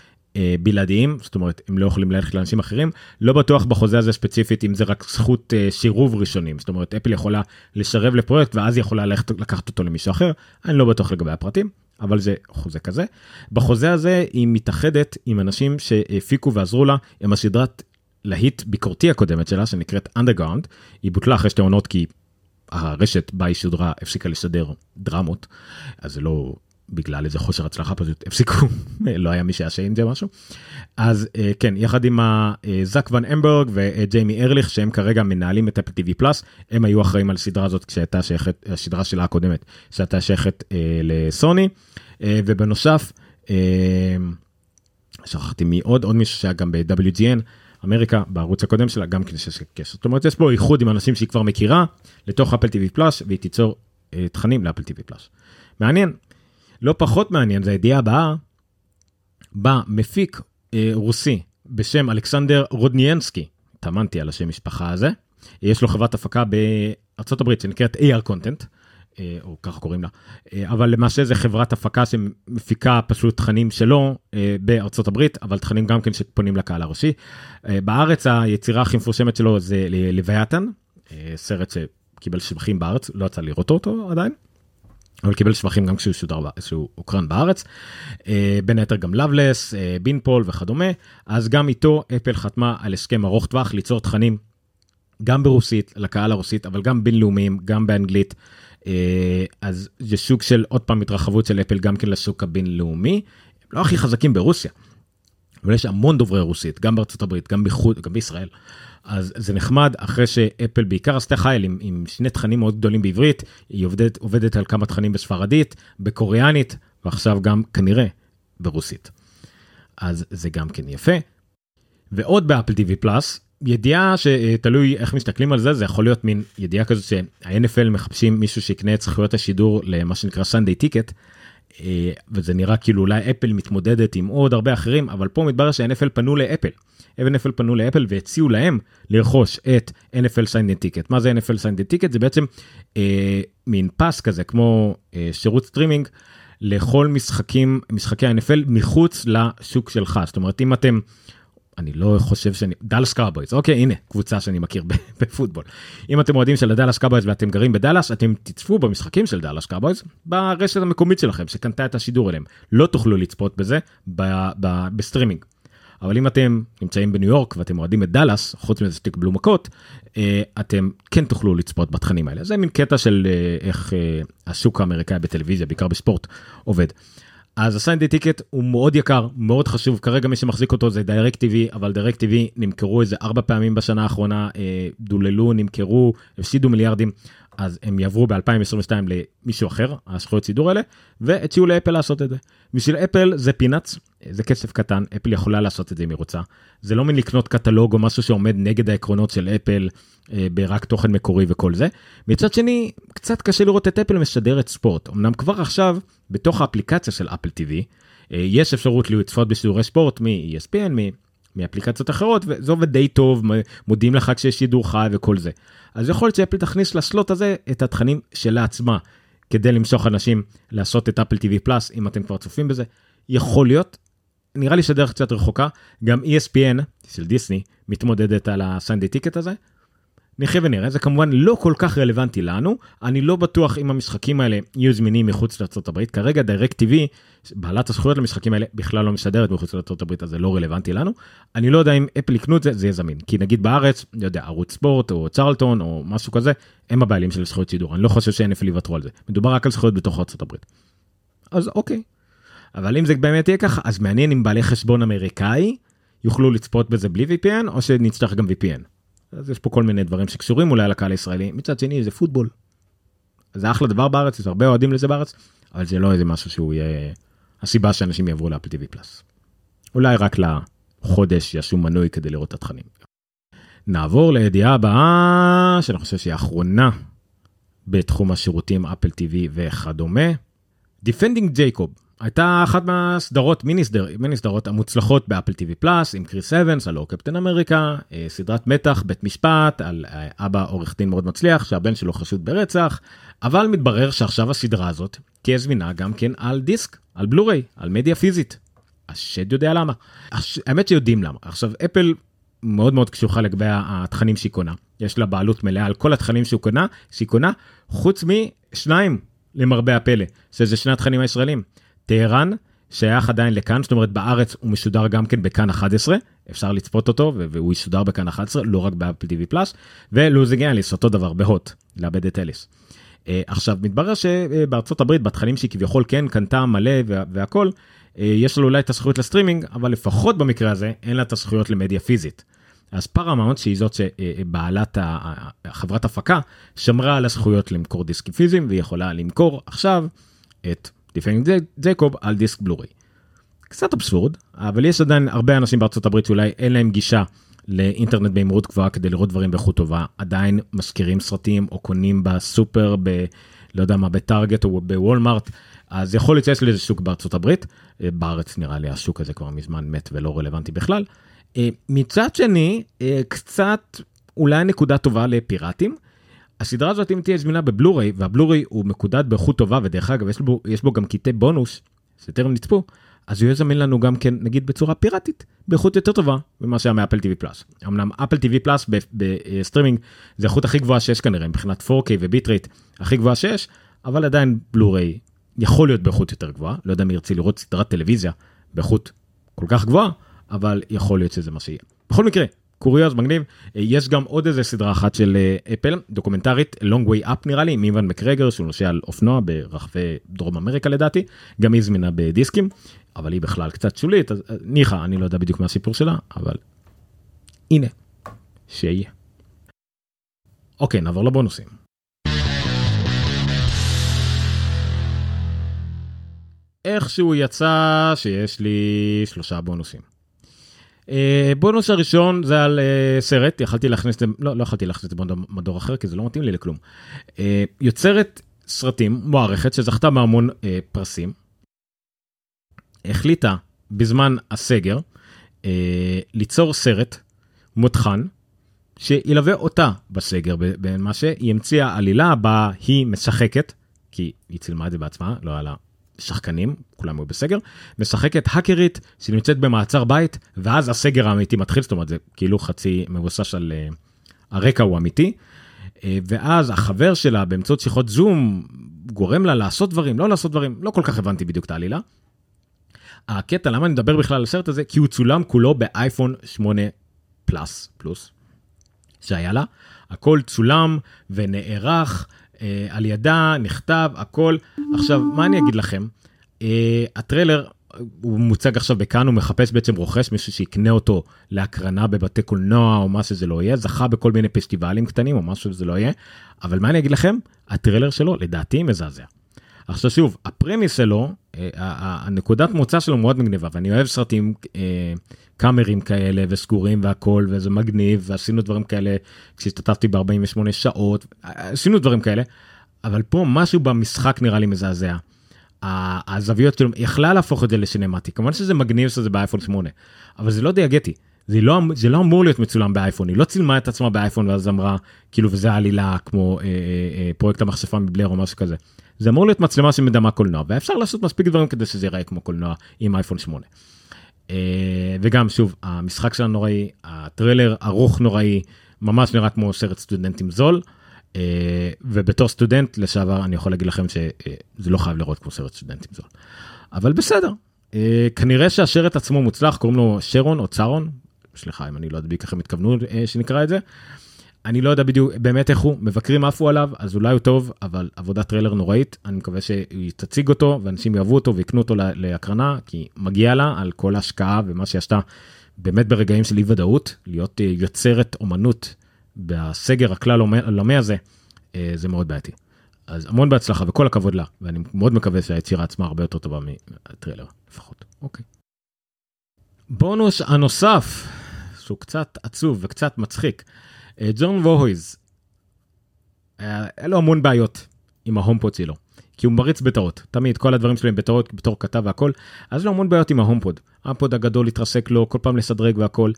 בלעדיים זאת אומרת הם לא יכולים ללכת לאנשים אחרים לא בטוח בחוזה הזה ספציפית אם זה רק זכות שירוב ראשונים זאת אומרת אפל יכולה לשרב לפרויקט ואז יכולה ללכת לקחת אותו למישהו אחר אני לא בטוח לגבי הפרטים אבל זה חוזה כזה. בחוזה הזה היא מתאחדת עם אנשים שהפיקו ועזרו לה עם הסדרת להיט ביקורתי הקודמת שלה שנקראת underground היא בוטלה אחרי שתי עונות כי הרשת בה היא שודרה הפסיקה לשדר דרמות אז זה לא בגלל איזה חוסר הצלחה פשוט הפסיקו <laughs> לא היה מי שיעשה עם זה משהו. אז אה, כן יחד עם זאק ון אמברג וג'יימי ארליך שהם כרגע מנהלים את אפל טיווי פלאס הם היו אחראים על הסדרה הזאת כשהייתה שייכת הסדרה שלה הקודמת שהייתה שייכת אה, לסוני. אה, ובנוסף שכחתי מי עוד עוד מישהו שהיה גם ב-WGN אמריקה בערוץ הקודם שלה גם כן שיש קשר זאת אומרת יש פה איחוד עם אנשים שהיא כבר מכירה לתוך אפל טיווי פלאס והיא תיצור תכנים לאפל טיווי פלאס. מעניין לא פחות מעניין זה הידיעה הבאה, בא מפיק אה, רוסי בשם אלכסנדר רודניאנסקי, טמנתי על השם משפחה הזה, יש לו חברת הפקה בארצות הברית שנקראת AR Content, אה, או ככה קוראים לה, אה, אבל למעשה זה חברת הפקה שמפיקה פשוט תכנים שלו אה, בארצות הברית, אבל תכנים גם כן שפונים לקהל הראשי. אה, בארץ היצירה הכי מפורשמת שלו זה לוויתן, אה, סרט שקיבל שבחים בארץ, לא יצא לראות אותו עדיין. אבל קיבל שבחים גם כשהוא שודר, כשהוא הוקרן בארץ. אה, בין היתר גם לאבלס, אה, בינפול וכדומה. אז גם איתו אפל חתמה על הסכם ארוך טווח ליצור תכנים גם ברוסית, לקהל הרוסית, אבל גם בינלאומיים, גם באנגלית. אה, אז זה שוק של עוד פעם התרחבות של אפל גם כן לשוק הבינלאומי. לא הכי חזקים ברוסיה, אבל יש המון דוברי רוסית, גם בארצות הברית, גם בחו"ל, גם בישראל. אז זה נחמד אחרי שאפל בעיקר עשתה חיל עם, עם שני תכנים מאוד גדולים בעברית, היא עובדת, עובדת על כמה תכנים בספרדית, בקוריאנית, ועכשיו גם כנראה ברוסית. אז זה גם כן יפה. ועוד באפל TV Plus, ידיעה שתלוי איך מסתכלים על זה, זה יכול להיות מין ידיעה כזאת שה-NFL מחפשים מישהו שיקנה את זכויות השידור למה שנקרא Sunday Ticket. אה, וזה נראה כאילו אולי אפל מתמודדת עם עוד הרבה אחרים, אבל פה מתברר ש-NFL פנו לאפל. NFL פנו לאפל והציעו להם לרכוש את NFL Sunday Ticket. מה זה NFL Sunday Ticket? זה בעצם אה, מין pass כזה כמו אה, שירות סטרימינג לכל משחקים, משחקי ה-NFL מחוץ לשוק שלך. זאת אומרת אם אתם אני לא חושב שאני Dallas Cowboys אוקיי הנה קבוצה שאני מכיר <laughs> בפוטבול אם אתם אוהדים של ה-Dallas Cowboys ואתם גרים בדאלאס אתם תצפו במשחקים של Dallas Cowboys ברשת המקומית שלכם שקנתה את השידור אליהם לא תוכלו לצפות בזה בסטרימינג. אבל אם אתם נמצאים בניו יורק ואתם אוהדים את דאלאס חוץ מזה שתקבלו מכות אה, אתם כן תוכלו לצפות בתכנים האלה זה מין קטע של אה, איך אה, השוק האמריקאי בטלוויזיה בעיקר בספורט עובד. אז ה-Sunday Ticket הוא מאוד יקר מאוד חשוב. כרגע מי שמחזיק אותו זה DirecTV אבל DirecTV נמכרו איזה ארבע פעמים בשנה האחרונה דוללו נמכרו הפסידו מיליארדים אז הם יעברו ב-2022 למישהו אחר, הזכויות סידור האלה, והציעו לאפל לעשות את זה. בשביל אפל זה פינאץ, זה כסף קטן, אפל יכולה לעשות את זה אם היא רוצה. זה לא מין לקנות קטלוג או משהו שעומד נגד העקרונות של אפל אה, ברק תוכן מקורי וכל זה. מצד שני, קצת קשה לראות את אפל משדרת ספורט. אמנם כבר עכשיו, בתוך האפליקציה של אפל TV, אה, יש אפשרות לצפות בשידורי ספורט מ-ESPN, מאפליקציות אחרות וזה עובד די טוב מודיעים לך כשיש שידור חי וכל זה. אז יכול להיות שאפל תכניס ל-slot הזה את התכנים שלה עצמה כדי למשוך אנשים לעשות את אפל TV Plus אם אתם כבר צופים בזה יכול להיות. נראה לי שהדרך קצת רחוקה גם ESPN של דיסני מתמודדת על ה-Sunday Ticket הזה נחיה ונראה. זה כמובן לא כל כך רלוונטי לנו. אני לא בטוח אם המשחקים האלה יהיו זמינים מחוץ לארה"ב כרגע DirecTV בעלת הזכויות למשחקים האלה בכלל לא משדרת מחוץ לארה"ב אז זה לא רלוונטי לנו. אני לא יודע אם אפל יקנו את זה זה יהיה זמין. כי נגיד בארץ אני יודע ערוץ ספורט או צ'רלטון או משהו כזה הם הבעלים של זכויות שידור. אני לא חושב אפל יוותרו על זה. מדובר רק על זכויות בתוך ארה"ב. אז אוקיי. אבל אם זה באמת יהיה ככה אז מעניין אם בעלי חשבון אמריקאי יוכלו לצפות בזה בלי VPN או שנצטרך גם VPN. אז יש פה כל מיני דברים שקשורים אולי לקהל הישראלי מצד שני זה פוטבול. זה אחלה דבר בארץ יש הרבה אוהדים לזה בארץ אבל זה לא איזה משהו שהוא יהיה הסיבה שאנשים יעברו לאפל TV פלאס. אולי רק לחודש ישו מנוי כדי לראות את התכנים. נעבור לידיעה הבאה שאני חושב שהיא האחרונה בתחום השירותים אפל TV וכדומה. Defending Jacob הייתה אחת מהסדרות מיני, סדר, מיני סדרות המוצלחות באפל TV פלאס עם קריס אבנס הלא קפטן אמריקה אה, סדרת מתח בית משפט על אה, אבא עורך דין מאוד מצליח שהבן שלו חשוד ברצח אבל מתברר שעכשיו הסדרה הזאת תהיה זמינה גם כן על דיסק על בלוריי על מדיה פיזית. השד יודע למה הש... האמת שיודעים למה עכשיו אפל מאוד מאוד קשוחה לגבי התכנים שהיא קונה יש לה בעלות מלאה על כל התכנים שהוא קונה שהיא קונה חוץ משניים למרבה הפלא שזה שני התכנים הישראלים. טהרן שייך עדיין לכאן זאת אומרת בארץ הוא משודר גם כן בכאן 11 אפשר לצפות אותו והוא ישודר בכאן 11 לא רק באפל TV פלאס ולוזינג אליס אותו דבר ב-HOT לאבד את אליס. Uh, עכשיו מתברר שבארצות הברית בתכנים שהיא כביכול כן קנתה מלא וה, והכל uh, יש לו אולי את הזכויות לסטרימינג אבל לפחות במקרה הזה אין לה את הזכויות למדיה פיזית. אז פרמאונט שהיא זאת שבעלת החברת הפקה שמרה על הזכויות למכור דיסקים פיזיים והיא יכולה למכור עכשיו את לפעמים. ג'ייקוב על דיסק בלורי. קצת אבסורד אבל יש עדיין הרבה אנשים בארצות הברית שאולי אין להם גישה לאינטרנט במהירות גבוהה כדי לראות דברים באיכות טובה. עדיין משכירים סרטים או קונים בסופר ב... לא יודע מה בטארגט או בוולמארט. אז יכול להיות שיש לזה שוק בארצות הברית. אה, בארץ נראה לי השוק הזה כבר מזמן מת ולא רלוונטי בכלל. אה, מצד שני אה, קצת אולי נקודה טובה לפיראטים הסדרה הזאת אם תהיה זמינה בבלוריי והבלוריי הוא מקודד באיכות טובה ודרך אגב יש בו, יש בו גם קטעי בונוס שטרם נצפו אז הוא יהיה זמין לנו גם כן נגיד בצורה פיראטית באיכות יותר טובה ממה שהיה מאפל TV פלאס. אמנם אפל TV פלאס בסטרימינג זה איכות הכי גבוהה שיש כנראה מבחינת 4K ו bit rate הכי גבוהה שיש אבל עדיין בלוריי יכול להיות באיכות יותר גבוהה, לא יודע מי ירצה לראות סדרת טלוויזיה באיכות כל כך גבוהה, אבל יכול להיות שזה מה שיהיה. בכל מקרה, קוריוז מגניב, יש גם עוד איזה סדרה אחת של אפל, דוקומנטרית, long way up נראה לי, עם יואן מקגרגור, שהוא נוסע על אופנוע ברחבי דרום אמריקה לדעתי, גם היא זמינה בדיסקים, אבל היא בכלל קצת שולית, אז ניחא, אני לא יודע בדיוק מה הסיפור שלה, אבל הנה, שיהיה. אוקיי, נעבור לבונוסים. איכשהו יצא שיש לי שלושה בונוסים. אה, בונוס הראשון זה על אה, סרט, יכלתי להכניס את זה, לא, לא יכלתי להכניס את זה במדור אחר כי זה לא מתאים לי לכלום. אה, יוצרת סרטים, מוערכת, שזכתה בהמון פרסים, החליטה בזמן הסגר ליצור סרט מותחן שילווה אותה בסגר, במה שהיא המציאה עלילה בה היא משחקת, כי היא צילמה את זה בעצמה, לא היה לה שחקנים, כולם היו בסגר, משחקת האקרית שנמצאת במעצר בית, ואז הסגר האמיתי מתחיל, זאת אומרת זה כאילו חצי מבוסס על uh, הרקע הוא אמיתי, uh, ואז החבר שלה באמצעות שיחות זום גורם לה לעשות דברים, לא לעשות דברים, לא כל כך הבנתי בדיוק את העלילה. הקטע, למה אני מדבר בכלל על הסרט הזה? כי הוא צולם כולו באייפון 8 פלאס, פלוס, שהיה לה, הכל צולם ונערך אה, על ידה, נכתב, הכל. עכשיו, מה אני אגיד לכם? אה, הטריילר הוא מוצג עכשיו בכאן, הוא מחפש בעצם רוכש מישהו שיקנה אותו להקרנה בבתי קולנוע או מה שזה לא יהיה, זכה בכל מיני פסטיבלים קטנים או משהו שזה לא יהיה, אבל מה אני אגיד לכם? הטריילר שלו לדעתי מזעזע. עכשיו שוב, הפרמיס שלו, אה, הנקודת מוצא שלו מאוד מגניבה, ואני אוהב סרטים אה, קאמרים כאלה וסגורים והכל, וזה מגניב, ועשינו דברים כאלה כשהשתתפתי ב-48 שעות, עשינו דברים כאלה, אבל פה משהו במשחק נראה לי מזעזע. הזוויות שלו, יכלה להפוך את זה לשינמטי, כמובן שזה מגניב שזה באייפון 8, אבל זה לא דיאגטי. זה לא, זה לא אמור להיות מצולם באייפון, היא לא צילמה את עצמה באייפון ואז אמרה, כאילו, וזה העלילה כמו אה, אה, אה, פרויקט המכשפה מבלר או משהו כזה. זה אמור להיות מצלמה שמדמה קולנוע, ואפשר לעשות מספיק דברים כדי שזה ייראה כמו קולנוע עם אייפון 8. אה, וגם, שוב, המשחק שלה נוראי, הטריילר ארוך נוראי, ממש נראה כמו סרט סטודנטים זול. אה, ובתור סטודנט לשעבר אני יכול להגיד לכם שזה לא חייב לראות כמו סרט סטודנטים זול. אבל בסדר, אה, כנראה שהשורט עצמו מוצלח, קוראים לו שרון או צרון, סליחה אם אני לא בדיוק איך הם התכוונו שנקרא את זה. אני לא יודע בדיוק באמת איך הוא, המבקרים עפו עליו, אז אולי הוא טוב, אבל עבודת טריילר נוראית, אני מקווה שהיא תציג אותו ואנשים יאהבו אותו ויקנו אותו להקרנה, כי מגיע לה על כל ההשקעה ומה שהיא עשתה באמת ברגעים של אי ודאות, להיות אה, יוצרת אומנות בסגר הכלל עולמי הזה, אה, זה מאוד בעייתי. אז המון בהצלחה וכל הכבוד לה, ואני מאוד מקווה שהיצירה עצמה הרבה יותר טובה מהטריילר לפחות. אוקיי. בונוס הנוסף שהוא קצת עצוב וקצת מצחיק. אה, ג'ון ווהויז, היה לו המון בעיות עם ההומפוד שלו, כי הוא מריץ בטעות, תמיד כל הדברים שלו הם בטעות בתור כתב והכל, אז יש לו המון בעיות עם ההומפוד. ההומפוד הגדול התרסק לו, כל פעם לשדרג והכל.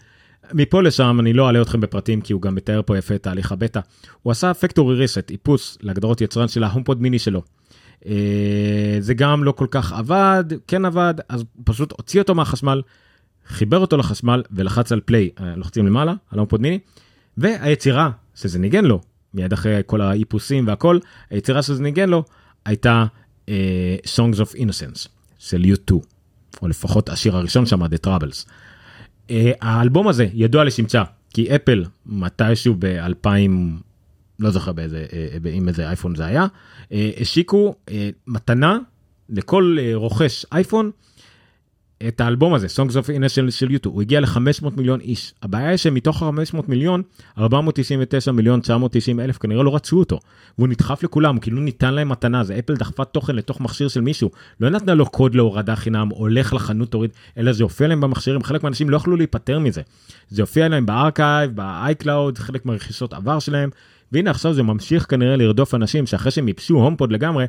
מפה לשם אני לא אלאה אתכם בפרטים כי הוא גם מתאר פה יפה את תהליך הבטא. הוא עשה factory reset, איפוס להגדרות יצרן של ההומפוד מיני שלו. אה, זה גם לא כל כך עבד, כן עבד, אז פשוט הוציא אותו מהחשמל, חיבר אותו לחשמל ולחץ על play, אה, לוחצים למעלה, על ההומפוד מיני, והיצירה שזה ניגן לו, מיד אחרי כל האיפוסים והכל, היצירה שזה ניגן לו הייתה uh, Songs of Innocence של U2, או לפחות השיר הראשון שם, The Troubles. Uh, האלבום הזה ידוע לשמצה, כי אפל מתישהו ב-2000, לא זוכר באיזה, uh, עם איזה אייפון זה היה, uh, השיקו uh, מתנה לכל uh, רוכש אייפון את האלבום הזה, Songs of Innocence של יוטיוב, הוא הגיע ל-500 מיליון איש. הבעיה היא שמתוך ה-500 מיליון, 499 מיליון 990 אלף כנראה לא רצו אותו. והוא נדחף לכולם, כאילו ניתן להם מתנה, זה אפל דחפה תוכן לתוך מכשיר של מישהו. לא נתנה לו קוד להורדה חינם, הולך לחנות תוריד, אלא זה הופיע להם במכשירים, חלק מהאנשים לא יכלו להיפטר מזה. זה הופיע להם ב-archive, ב-iCloud, חלק מהרכישות עבר שלהם. והנה עכשיו זה ממשיך כנראה לרדוף אנשים שאחרי שהם איפסו הומפוד לגמרי,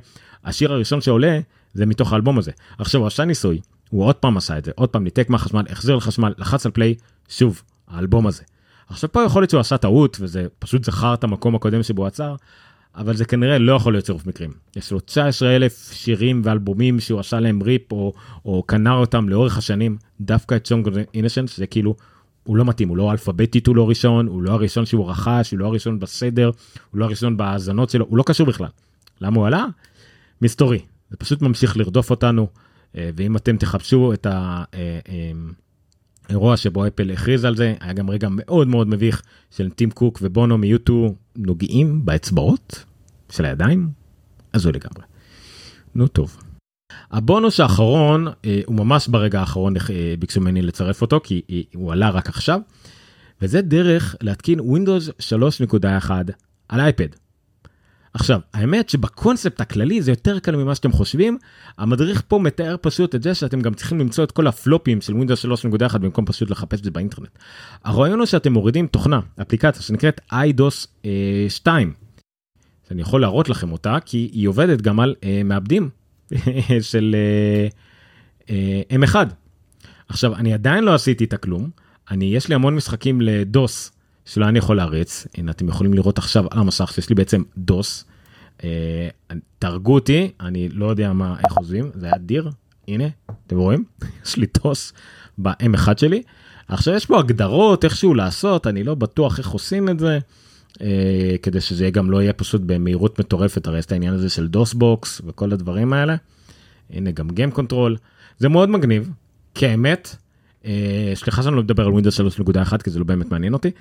השיר הראשון שעולה זה מתוך האלבום הזה. עכשיו הוא עשה ניסוי, הוא עוד פעם עשה את זה, עוד פעם ניתק מהחשמל, החזיר לחשמל, לחץ על play, שוב, האלבום הזה. עכשיו פה יכול להיות שהוא עשה טעות וזה פשוט זכר את המקום הקודם שבו עצר, אבל זה כנראה לא יכול להיות צירוף מקרים. יש לו 19 אלף שירים ואלבומים שהוא עשה להם ריפ או, או קנה אותם לאורך השנים, דווקא את סונג אינשנס זה כאילו, הוא לא מתאים, הוא לא אלפביתית, הוא לא ראשון, הוא לא הראשון שהוא רכש, הוא לא הראשון בסדר, הוא לא הראשון בהאזנות שלו, הוא לא קשור בכלל. למה הוא עלה? מסתורי, זה פשוט ממשיך לרדוף אותנו, ואם אתם תחפשו את האירוע שבו אפל הכריז על זה, היה גם רגע מאוד מאוד מביך של טים קוק ובונו מיוטו נוגעים באצבעות של הידיים, הזוי לגמרי. נו טוב. הבונוס האחרון אה, הוא ממש ברגע האחרון אה, ביקשו ממני לצרף אותו כי אה, הוא עלה רק עכשיו. וזה דרך להתקין Windows 3.1 על אייפד. עכשיו האמת שבקונספט הכללי זה יותר קל ממה שאתם חושבים המדריך פה מתאר פשוט את זה שאתם גם צריכים למצוא את כל הפלופים של Windows 3.1 במקום פשוט לחפש את זה באינטרנט. הרעיון הוא שאתם מורידים תוכנה אפליקציה שנקראת IDOS 2. אני יכול להראות לכם אותה כי היא עובדת גם על מעבדים של uh, uh, M1. עכשיו אני עדיין לא עשיתי את הכלום אני יש לי המון משחקים לדוס שלא אני יכול להריץ. הנה אתם יכולים לראות עכשיו על המסך שיש לי בעצם דוס. Uh, תהרגו אותי אני לא יודע מה איך עוזבים. זה היה אדיר הנה אתם רואים? <laughs> יש לי דוס ב-M1 שלי. עכשיו יש פה הגדרות איכשהו לעשות אני לא בטוח איך עושים את זה. Uh, כדי שזה גם לא יהיה פשוט במהירות מטורפת הרי יש את העניין הזה של DOSBox וכל הדברים האלה. הנה גם game control זה מאוד מגניב כי האמת uh, סליחה שאני לא מדבר על ווינדוס 3.1 כי זה לא באמת מעניין אותי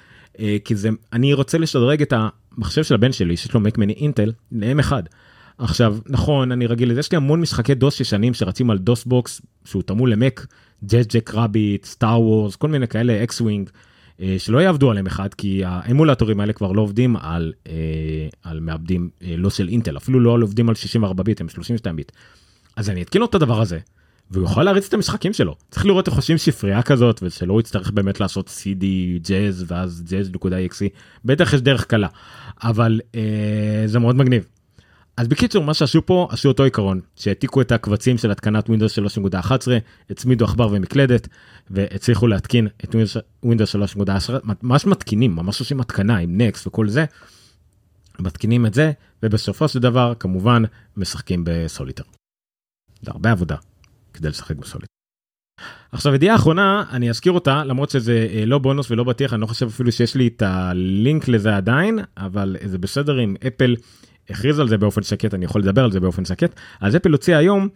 כי זה אני רוצה לשדרג את המחשב של הבן שלי שיש לו מק מיני אינטל ל-M1. עכשיו נכון אני רגיל לזה יש לי המון משחקי דוס ישנים שרצים על DOSBox שהותאמו למק ג'ק Jazz Jackrabbit סטאר וורס כל מיני כאלה X-Wing. אה, שלא יעבדו עליהם אחד כי האמולטורים האלה כבר לא עובדים על, אה, על מעבדים אה, לא של אינטל אפילו לא עובדים על 64 ביט הם 32 ביט. אז אני אתקין לו את הדבר הזה והוא יכול להריץ את המשחקים שלו צריך לראות איך עושים ספרייה כזאת ושלא הוא יצטרך באמת לעשות cd jazz ואז jazz.exe בטח יש דרך קלה אבל אה, זה מאוד מגניב. אז בקיצור מה שעשו פה עשו אותו עיקרון שהעתיקו את הקבצים של התקנת Windows 3.11 הצמידו עכבר ומקלדת והצליחו להתקין את Windows 3.10 ממש מתקינים ממש עושים התקנה עם נקסט וכל זה. מתקינים את זה ובסופו של דבר כמובן משחקים בסוליטר. זה הרבה עבודה כדי לשחק בסוליטר. עכשיו ידיעה אחרונה אני אזכיר אותה למרות שזה אה, לא בונוס ולא בטיח אני לא חושב אפילו שיש לי את הלינק לזה עדיין אבל זה בסדר עם אפל הכריז על זה באופן שקט אני יכול לדבר על זה באופן שקט אז אפל הוציא היום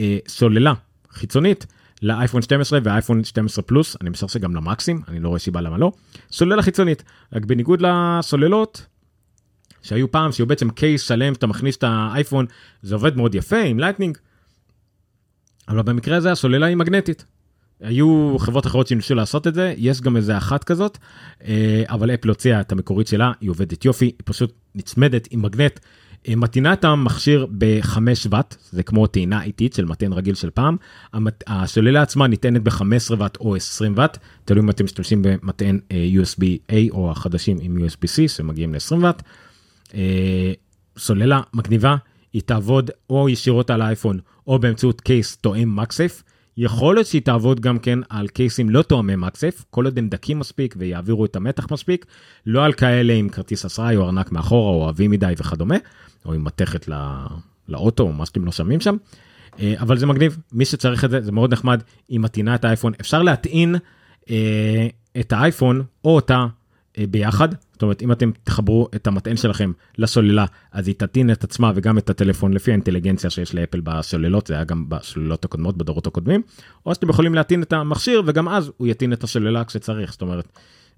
אה, סוללה חיצונית לאייפון 12 ואייפון 12 פלוס אני משער שגם למקסים אני לא רואה סיבה למה לא סוללה חיצונית רק בניגוד לסוללות שהיו פעם שהיו בעצם case שלם שאתה מכניס את האייפון זה עובד מאוד יפה עם לייטנינג. אבל במקרה הזה הסוללה היא מגנטית. היו חברות אחרות שניסו לעשות את זה יש גם איזה אחת כזאת אה, אבל אפל הוציאה את המקורית שלה היא עובדת יופי היא פשוט נצמדת עם מגנט. אה, מטעינה את המכשיר ב-5 ואט זה כמו טעינה איטית של מטען רגיל של פעם השוללה עצמה ניתנת ב-15 ואט או 20 ואט תלוי אם אתם משתמשים במטען אה, USB-A או החדשים עם USB-C שמגיעים ל-20 ואט. סוללה מגניבה היא תעבוד או ישירות על האייפון או באמצעות קייס תואם מקסייף. יכול להיות שהיא תעבוד גם כן על קייסים לא תואמי מקסף, כל עוד הם דקים מספיק ויעבירו את המתח מספיק, לא על כאלה עם כרטיס אשראי או ארנק מאחורה או אוהבים מדי וכדומה, או עם מתכת לא... לאוטו או מה שאתם לא שומעים שם. אה, אבל זה מגניב, מי שצריך את זה, זה מאוד נחמד, היא מטעינה את האייפון, אפשר להטעין אה, את האייפון או אותה ביחד, זאת אומרת אם אתם תחברו את המטען שלכם לסוללה אז היא תטעין את עצמה וגם את הטלפון לפי האינטליגנציה שיש לאפל בסוללות זה היה גם בסוללות הקודמות בדורות הקודמים או שאתם יכולים להטעין את המכשיר וגם אז הוא יטעין את הסוללה כשצריך זאת אומרת.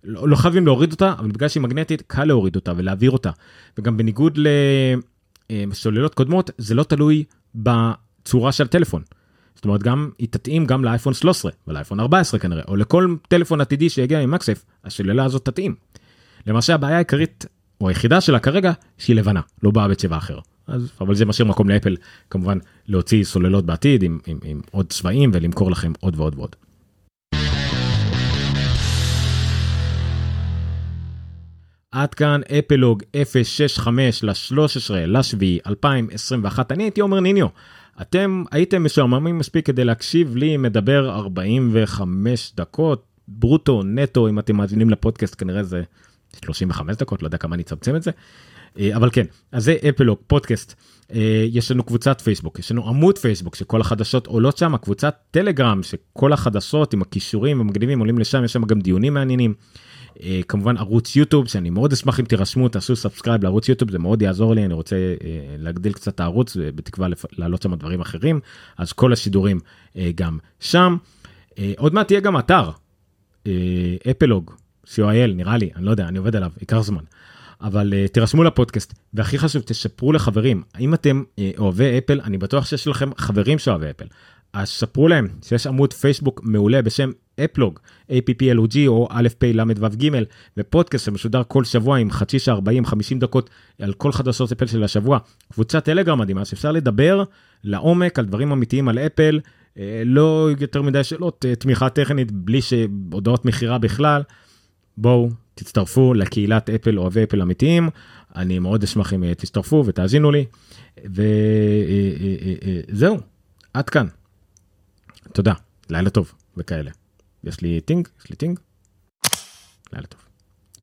לא, לא חייבים להוריד אותה אבל בגלל שהיא מגנטית קל להוריד אותה ולהעביר אותה וגם בניגוד לסוללות קודמות זה לא תלוי בצורה של הטלפון. זאת אומרת גם היא תתאים גם לאייפון 13 ולאייפון 14 כנראה או לכל טלפון עתידי שיגיע עם מקסף השוללה הזאת תתאים. למעשה הבעיה העיקרית או היחידה שלה כרגע שהיא לבנה לא באה בצבע אחר. אז אבל זה משאיר מקום לאפל כמובן להוציא סוללות בעתיד עם, עם, עם עוד צבעים ולמכור לכם עוד ועוד ועוד. עד כאן אפלוג 065 ל-13 לשביעי 2021 אני הייתי עומר ניניו אתם הייתם משועממים מספיק כדי להקשיב לי מדבר 45 דקות ברוטו נטו אם אתם מאזינים לפודקאסט כנראה זה 35 דקות לא יודע כמה אני אצמצם את זה אה, אבל כן אז זה אפלוג פודקאסט אה, יש לנו קבוצת פייסבוק יש לנו עמוד פייסבוק שכל החדשות עולות שם קבוצת טלגרם שכל החדשות עם הקישורים המגניבים עולים לשם יש שם גם דיונים מעניינים. אה, כמובן ערוץ יוטיוב שאני מאוד אשמח אם תירשמו תעשו subscribe לערוץ יוטיוב זה מאוד יעזור לי אני רוצה אה, להגדיל קצת הערוץ בתקווה להעלות שם דברים אחרים אז כל השידורים גם שם. עוד מעט תהיה גם אתר אפלוג co.il נראה לי אני לא יודע אני עובד עליו ייקח זמן. אבל uh, תירשמו לפודקאסט והכי חשוב תשפרו לחברים האם אתם uh, אוהבי אפל אני בטוח שיש לכם חברים שאוהבי אפל אז ספרו להם שיש עמוד פייסבוק מעולה בשם אפלוג APPLOG או א' פ' ל' ו' ג' ופודקאסט שמשודר כל שבוע עם חצי שעה 40 50 דקות על כל חדשות אפל של השבוע. קבוצת טלגרם מדהימה שאפשר לדבר לעומק על דברים אמיתיים על אפל אה, לא יותר מדי שאלות אה, תמיכה טכנית בלי שהודעות מכירה בכלל. בואו תצטרפו לקהילת אפל אוהבי אפל אמיתיים. אני מאוד אשמח אם אה, תצטרפו ותאזינו לי. וזהו עד כאן. תודה, לילה טוב וכאלה. יש לי טינג, יש לי טינג. לילה טוב.